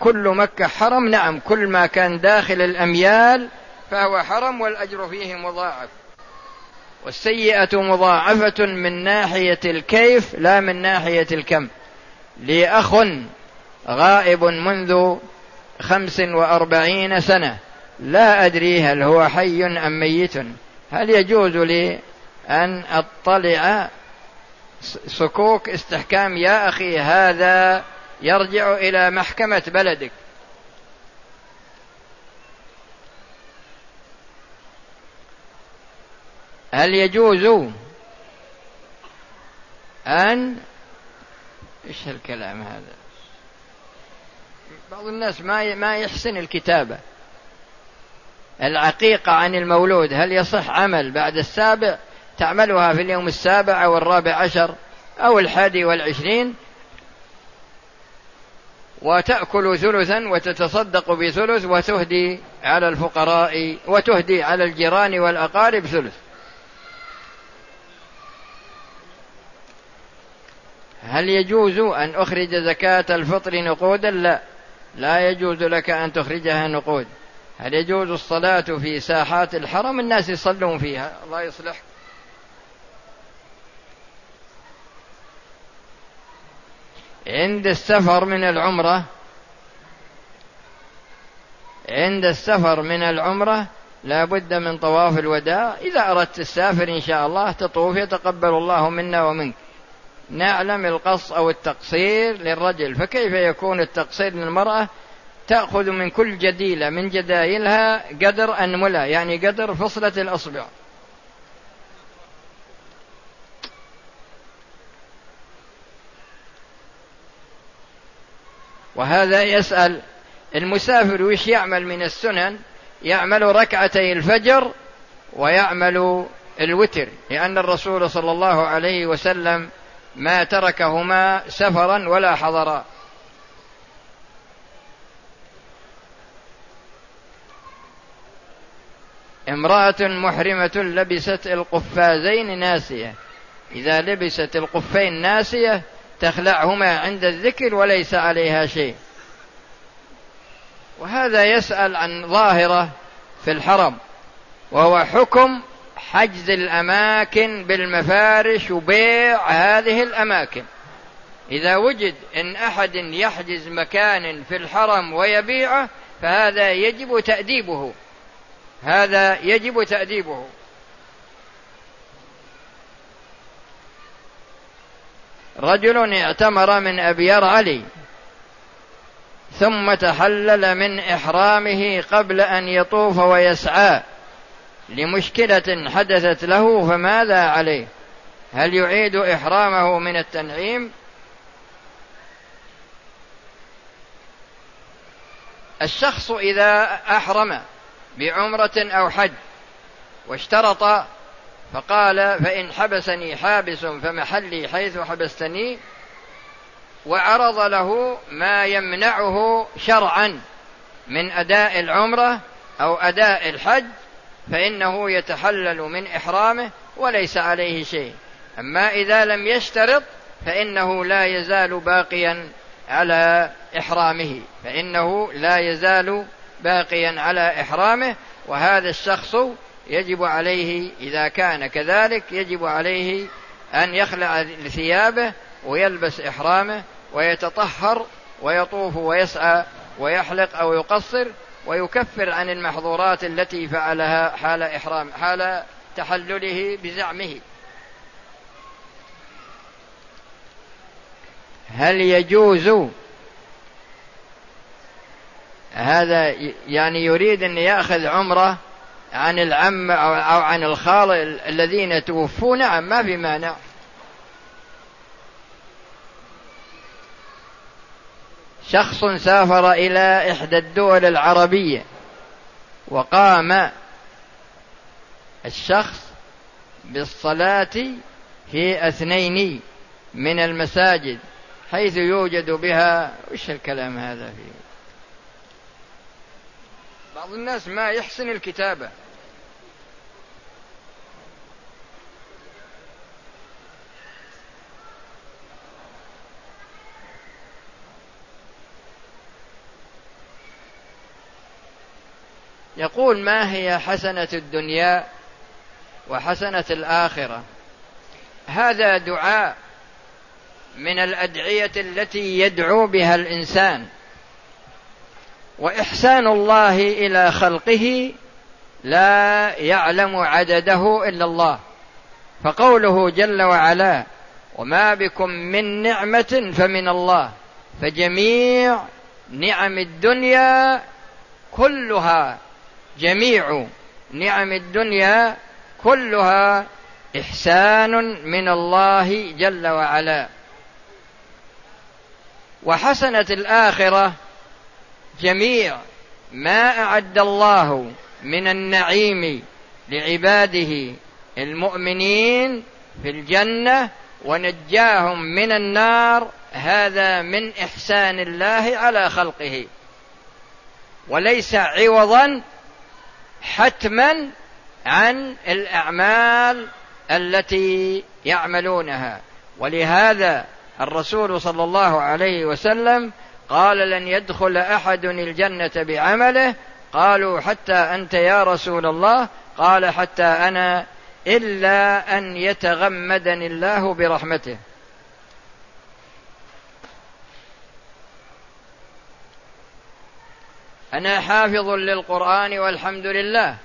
كل مكة حرم. نعم كل ما كان داخل الأميال فهو حرم والأجر فيه مضاعف. والسيئة مضاعفة من ناحية الكيف لا من ناحية الكم. لي أخ غائب منذ خمس وأربعين سنة لا أدري هل هو حي أم ميت. هل يجوز لي أن أطلع صكوك استحكام يا أخي هذا يرجع إلى محكمة بلدك. هل يجوز أن إيش الكلام هذا؟ بعض الناس ما ما يحسن الكتابة. العقيقة عن المولود هل يصح عمل بعد السابع؟ تعملها في اليوم السابع أو الرابع عشر أو الحادي والعشرين؟ وتأكل ثلثا وتتصدق بثلث وتهدي على الفقراء وتهدي على الجيران والأقارب ثلث. هل يجوز أن أخرج زكاة الفطر نقودا؟ لا. لا يجوز لك أن تخرجها نقود. هل يجوز الصلاة في ساحات الحرم؟ الناس يصلون فيها. الله يصلح عند السفر من العمرة عند السفر من العمرة لا بد من طواف الوداع. إذا أردت تسافر إن شاء الله تطوف يتقبل الله منا ومنك. نعلم القص أو التقصير للرجل فكيف يكون التقصير للمرأة؟ تأخذ من كل جديلة من جدايلها قدر أنملة يعني قدر فصلة الأصبع. وهذا يسأل المسافر وش يعمل من السنن؟ يعمل ركعتي الفجر ويعمل الوتر لأن الرسول صلى الله عليه وسلم ما تركهما سفرا ولا حضرا. امرأة محرمة لبست القفازين ناسية. إذا لبست القفين ناسية تخلعهما عند الذكر وليس عليها شيء. وهذا يسأل عن ظاهرة في الحرم وهو حكم حجز الأماكن بالمفارش وبيع هذه الأماكن. إذا وجد إن أحد يحجز مكان في الحرم ويبيعه فهذا يجب تأديبه. هذا يجب تأديبه. رجل اعتمر من أبيار علي ثم تحلل من إحرامه قبل أن يطوف ويسعى لمشكلة حدثت له فماذا عليه؟ هل يعيد إحرامه من التنعيم؟ الشخص إذا أحرم بعمرة أو حج واشترط فقال فإن حبسني حابس فمحلي حيث حبستني وعرض له ما يمنعه شرعا من أداء العمرة أو أداء الحج فإنه يتحلل من إحرامه وليس عليه شيء. أما إذا لم يشترط فإنه لا يزال باقيا على إحرامه فإنه لا يزال باقيا على إحرامه وهذا الشخص يجب عليه إذا كان كذلك يجب عليه أن يخلع ثيابه ويلبس إحرامه ويتطهر ويطوف ويسعى ويحلق أو يقصر ويكفر عن المحظورات التي فعلها حال إحرام حال تحلله بزعمه. هل يجوز؟ هذا يعني يريد أن يأخذ عمرة عن العم أو عن الخال الذين توفوا نعم ما في مانع. شخص سافر إلى إحدى الدول العربية وقام الشخص بالصلاة في أثنين من المساجد حيث يوجد بها وش الكلام هذا فيه؟ بعض الناس ما يحسن الكتابة. يقول ما هي حسنة الدنيا وحسنة الآخرة؟ هذا دعاء من الأدعية التي يدعو بها الإنسان. وإحسان الله إلى خلقه لا يعلم عدده إلا الله. فقوله جل وعلا وما بكم من نعمة فمن الله. فجميع نعم الدنيا كلها جميع نعم الدنيا كلها إحسان من الله جل وعلا. وحسنه الآخرة جميع ما أعد الله من النعيم لعباده المؤمنين في الجنة ونجاهم من النار هذا من إحسان الله على خلقه. وليس عوضا حتما عن الأعمال التي يعملونها. ولهذا الرسول صلى الله عليه وسلم قال لن يدخل أحد الجنة بعمله. قالوا حتى أنت يا رسول الله. قال حتى أنا إلا أن يتغمدني الله برحمته. أنا حافظ للقرآن والحمد لله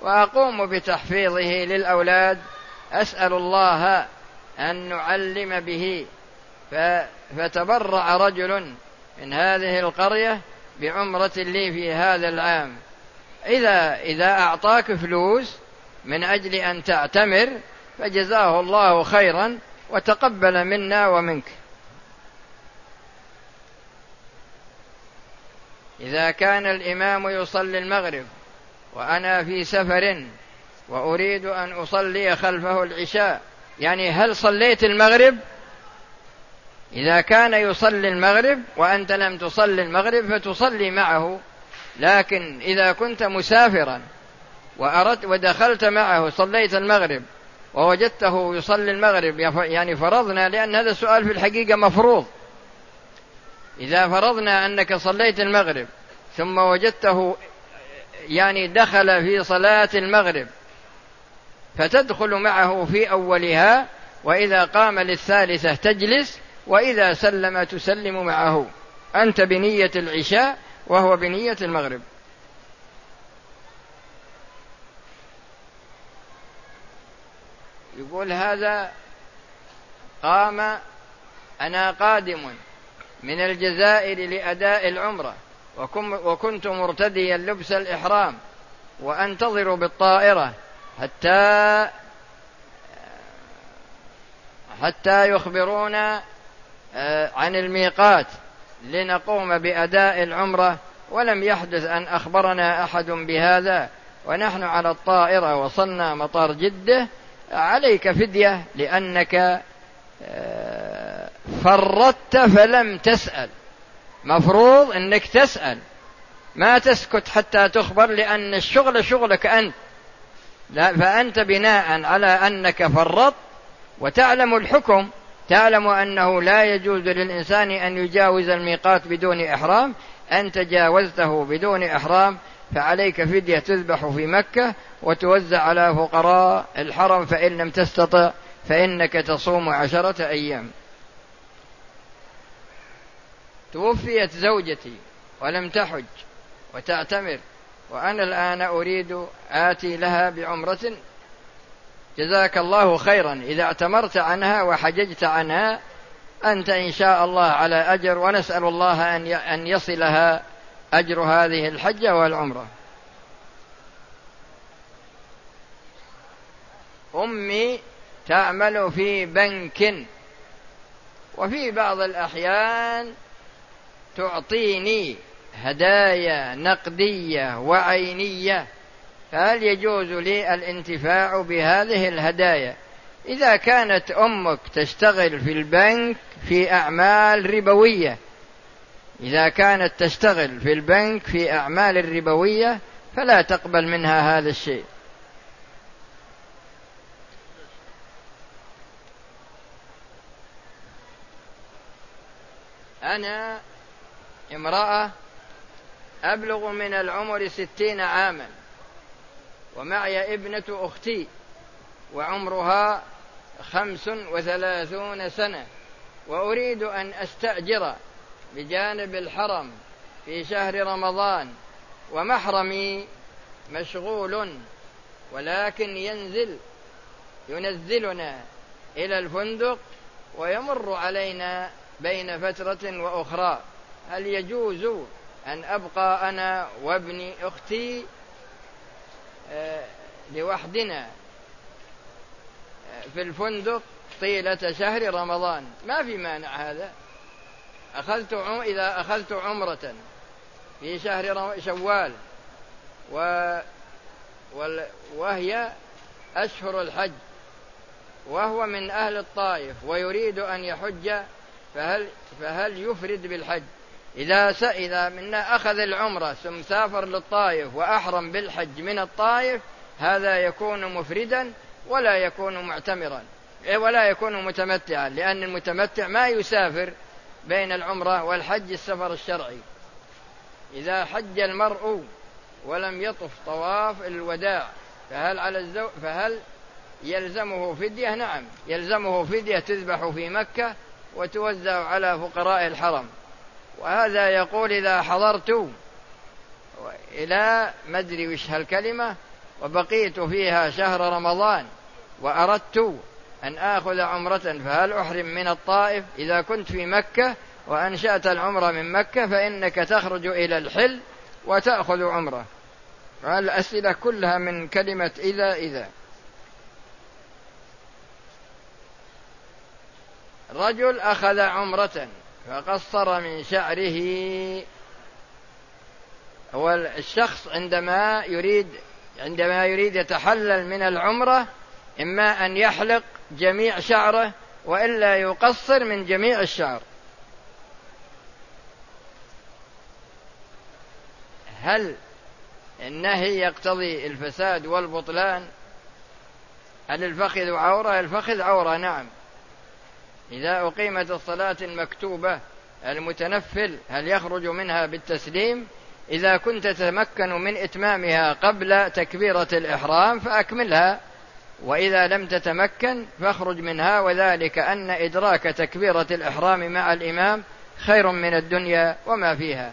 وأقوم بتحفيظه للأولاد. أسأل الله أن نعلم به. فتبرع رجل من هذه القرية بعمرة لي في هذا العام. إذا إذا أعطاك فلوس من أجل أن تعتمر فجزاه الله خيرا وتقبل منا ومنك. إذا كان الإمام يصلي المغرب وأنا في سفر وأريد أن أصلي خلفه العشاء يعني هل صليت المغرب؟ إذا كان يصلي المغرب وأنت لم تصلي المغرب فتصلي معه. لكن إذا كنت مسافرا وأردت ودخلت معه صليت المغرب ووجدته يصلي المغرب يعني فرضنا لأن هذا السؤال في الحقيقة مفروض. إذا فرضنا أنك صليت المغرب ثم وجدته يعني دخل في صلاة المغرب فتدخل معه في أولها وإذا قام للثالثة تجلس وإذا سلم تسلم معه. أنت بنية العشاء وهو بنية المغرب. يقول هذا قام أنا قادم من الجزائر لأداء العمرة وكنت مرتديا لبس الإحرام وأنتظر بالطائرة حتى حتى يخبرونا عن الميقات لنقوم بأداء العمرة ولم يحدث أن أخبرنا أحد بهذا. ونحن على الطائرة وصلنا مطار جدة. عليك فدية لأنك آه، فرطت فلم تسأل. مفروض أنك تسأل. ما تسكت حتى تخبر لأن الشغل شغلك أنت. لا فأنت بناء على أنك فرطت وتعلم الحكم. تعلم أنه لا يجوز للإنسان أن يجاوز الميقات بدون إحرام. أنت جاوزته بدون إحرام فعليك فدية تذبح في مكة وتوزع على فقراء الحرم فإن لم تستطع فإنك تصوم عشرة أيام. توفيت زوجتي ولم تحج وتعتمر وأنا الآن أريد آتي لها بعمرة جزاك الله خيرا. إذا اعتمرت عنها وحججت عنها أنت إن شاء الله على أجر ونسأل الله أن يصلها أجر هذه الحجة والعمرة. أمي تعمل في بنك وفي بعض الأحيان تعطيني هدايا نقدية وعينية. فهل يجوز لي الانتفاع بهذه الهدايا؟ إذا كانت أمك تشتغل في البنك في أعمال ربوية إذا كانت تشتغل في البنك في أعمال الربوية فلا تقبل منها هذا الشيء. أنا امرأة أبلغ من العمر ستين عاما. ومعي ابنة أختي وعمرها خمس وثلاثون سنة وأريد أن أستأجر بجانب الحرم في شهر رمضان ومحرمي مشغول ولكن ينزل ينزلنا إلى الفندق ويمر علينا بين فترة وأخرى. هل يجوز أن أبقى أنا وابن أختي لوحدنا آه، في الفندق طيلة شهر رمضان. ما في مانع هذا. أخذت إذا أخذت عمرة في شهر شوال و وهي أشهر الحج. وهو من أهل الطائف ويريد أن يحج فهل فهل يفرد بالحج؟ إذا. إذا منا أخذ العمرة ثم سافر للطائف وأحرم بالحج من الطائف هذا يكون مفردا ولا يكون معتمرا. إيه، ولا يكون متمتعا لأن المتمتع ما يسافر بين العمرة والحج السفر الشرعي. إذا حج المرء ولم يطف طواف الوداع فهل على الزو فهل يلزمه فدية؟ نعم يلزمه فدية تذبح في مكة وتوزع على فقراء الحرم. وهذا يقول إذا حضرت إلى مدري وش هالكلمة وبقيت فيها شهر رمضان وأردت أن آخذ عمرة فهل أحرم من الطائف؟ إذا كنت في مكة وأنشأت العمرة من مكة فإنك تخرج إلى الحل وتأخذ عمرة. الأسئلة كلها من كلمة إذا إذا. رجل أخذ عمرة فقصر من شعره. هو الشخص عندما يريد عندما يريد يتحلل من العمرة إما أن يحلق جميع شعره وإلا يقصر من جميع الشعر. هل النهي يقتضي الفساد والبطلان؟ هل الفخذ عورة؟ الفخذ عورة نعم. إذا أقيمت الصلاة المكتوبة المتنفل هل يخرج منها بالتسليم؟ إذا كنت تتمكن من إتمامها قبل تكبيرة الإحرام فأكملها وإذا لم تتمكن فاخرج منها وذلك أن إدراك تكبيرة الإحرام مع الإمام خير من الدنيا وما فيها.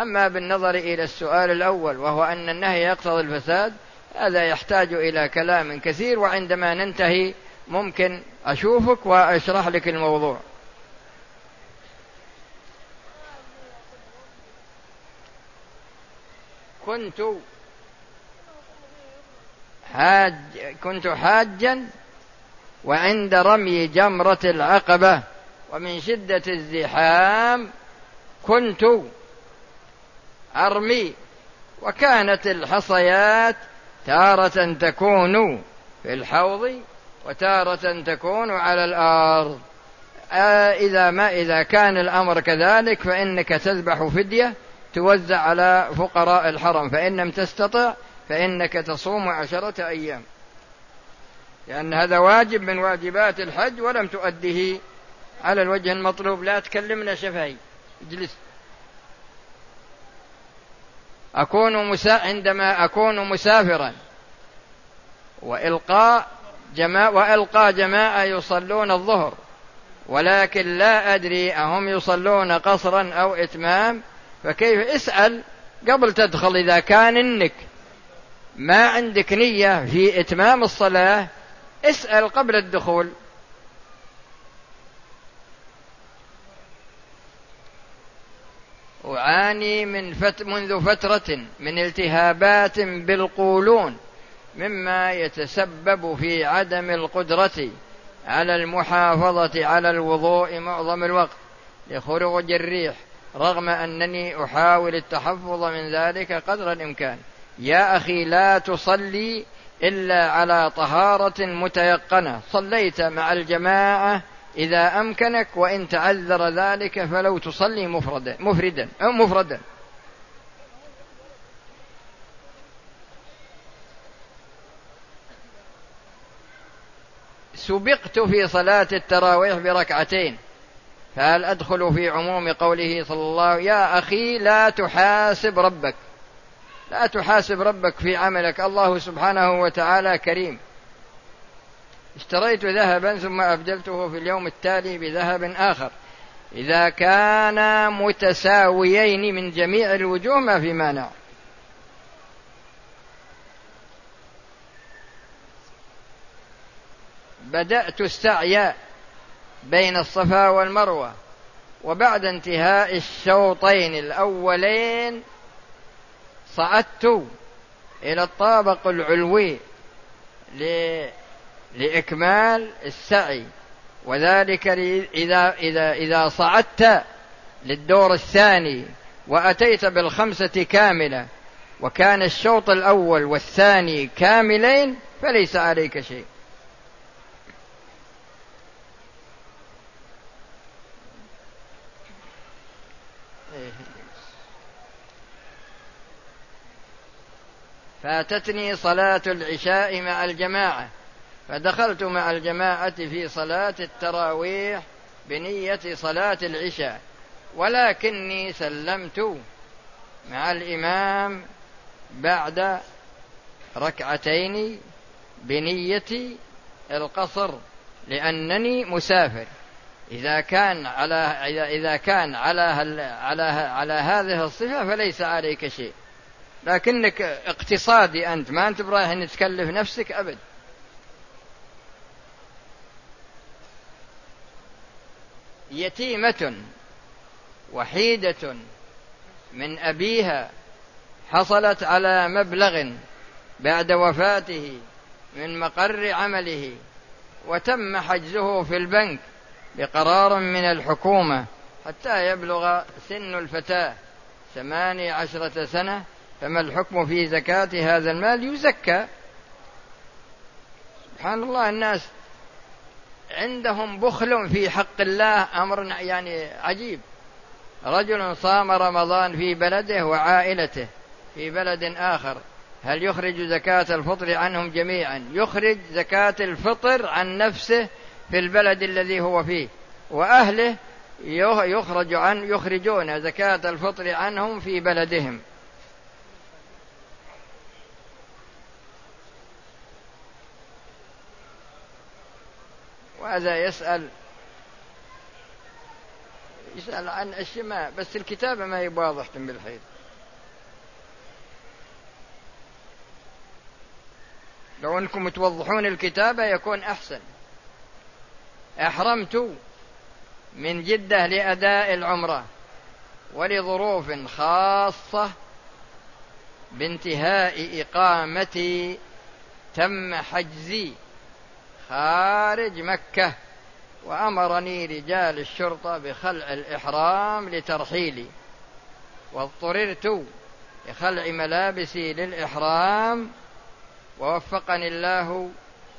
أما بالنظر إلى السؤال الأول وهو أن النهي يقتضي الفساد هذا يحتاج إلى كلام كثير وعندما ننتهي ممكن أشوفك وأشرح لك الموضوع. كنت حاج كنت حاجا وعند رمي جمرة العقبة ومن شدة الزحام كنت أرمي وكانت الحصيات تارة تكون في الحوض وتارة تكون على الأرض. آه إذا ما إذا كان الأمر كذلك فإنك تذبح فدية توزع على فقراء الحرم. فإن لم تستطع فإنك تصوم عشرة أيام. لأن هذا واجب من واجبات الحج ولم تؤديه على الوجه المطلوب لا تكلمنا شفهي. اجلس. أكون مسا عندما أكون مسافرا وإلقاء جماعة وألقى جماعة يصلون الظهر ولكن لا أدري أهم يصلون قصرا أو إتمام فكيف اسأل قبل تدخل إذا كان إنك ما عندك نية في إتمام الصلاة اسأل قبل الدخول. أعاني من فت منذ فترة من التهابات بالقولون. مما يتسبب في عدم القدرة على المحافظة على الوضوء معظم الوقت لخروج الريح رغم أنني أحاول التحفظ من ذلك قدر الإمكان. يا أخي لا تصلي إلا على طهارة متيقنة. صليت مع الجماعة إذا أمكنك وإن تعذر ذلك فلو تصلي مفردا مفردا أو مفردا. سبقت في صلاة التراويح بركعتين. فهل أدخل في عموم قوله صلى الله يا أخي لا تحاسب ربك لا تحاسب ربك في عملك الله سبحانه وتعالى كريم. اشتريت ذهبا ثم أبدلته في اليوم التالي بذهب آخر. إذا كانا متساويين من جميع الوجوه ما في مانع. بدأت السعي بين الصفا والمروة وبعد انتهاء الشوطين الأولين صعدت إلى الطابق العلوي لإكمال السعي. وذلك إذا إذا إذا صعدت للدور الثاني وأتيت بالخمسة كاملة وكان الشوط الأول والثاني كاملين فليس عليك شيء. فاتتني صلاة العشاء مع الجماعة فدخلت مع الجماعة في صلاة التراويح بنية صلاة العشاء ولكني سلمت مع الإمام بعد ركعتين بنية القصر لأنني مسافر. إذا كان على إذا كان على على على هذه الصفة فليس عليك شيء. لكنك اقتصادي أنت. ما أنت برايح أن تكلف نفسك أبد. يتيمة وحيدة من أبيها حصلت على مبلغ بعد وفاته من مقر عمله وتم حجزه في البنك بقرار من الحكومة حتى يبلغ سن الفتاة ثماني عشرة سنة فما الحكم في زكاة هذا المال يزكى؟ سبحان الله الناس عندهم بخل في حق الله أمر يعني عجيب. رجل صام رمضان في بلده وعائلته في بلد آخر هل يخرج زكاة الفطر عنهم جميعا؟ يخرج زكاة الفطر عن نفسه في البلد الذي هو فيه وأهله يخرج عن يخرجون زكاة الفطر عنهم في بلدهم. وهذا يسأل يسأل عن الشماء بس الكتابة ما هي واضحة بالحيط لو أنكم توضحون الكتابة يكون أحسن. أحرمت من جدة لأداء العمرة ولظروف خاصة بانتهاء إقامتي تم حجزي خارج مكة وأمرني رجال الشرطة بخلع الإحرام لترحيلي واضطررت لخلع ملابسي للإحرام ووفقني الله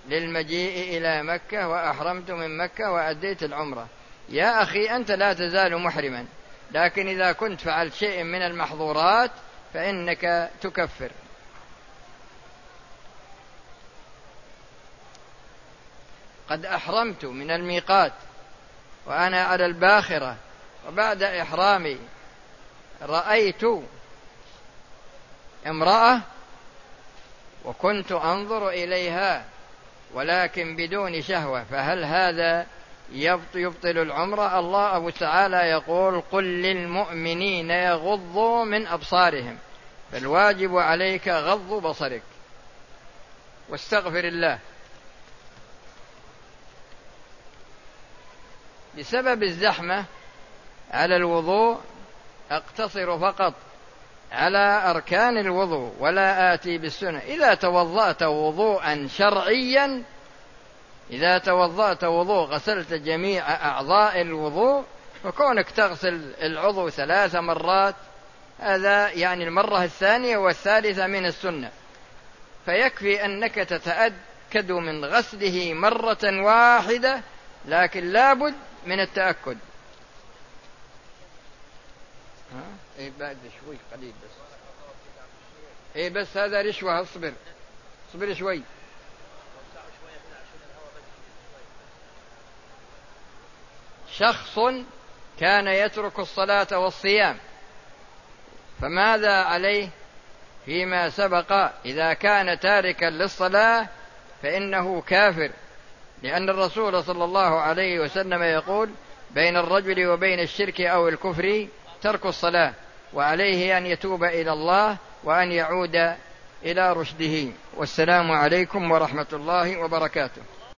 للمجيء إلى مكة وأحرمت من مكة وأديت العمرة. يا أخي أنت لا تزال محرما لكن إذا كنت فعلت شيء من المحظورات فإنك تكفر. قد أحرمت من الميقات وأنا على الباخرة وبعد إحرامي رأيت امرأة وكنت أنظر إليها ولكن بدون شهوة فهل هذا يبطل العمرة الله أبو تعالى يقول قل للمؤمنين يغضوا من أبصارهم فالواجب عليك غض بصرك. واستغفر الله. بسبب الزحمة على الوضوء أقتصر فقط على أركان الوضوء ولا آتي بالسنة. إذا توضأت وضوءا شرعيا إذا توضأت وضوء غسلت جميع أعضاء الوضوء فكونك تغسل العضو ثلاث مرات هذا يعني المرة الثانية والثالثة من السنة. فيكفي أنك تتأكد من غسله مرة واحدة لكن لابد من التأكد. ها؟ إيه بعد شوي قليل بس. إيه بس هذا رشوة اصبر. اصبر شوي. شخص كان يترك الصلاة والصيام فماذا عليه؟ فيما سبق إذا كان تاركا للصلاة فإنه كافر. لأن الرسول صلى الله عليه وسلم يقول بين الرجل وبين الشرك أو الكفر ترك الصلاة وعليه أن يتوب إلى الله وأن يعود إلى رشده. والسلام عليكم ورحمة الله وبركاته.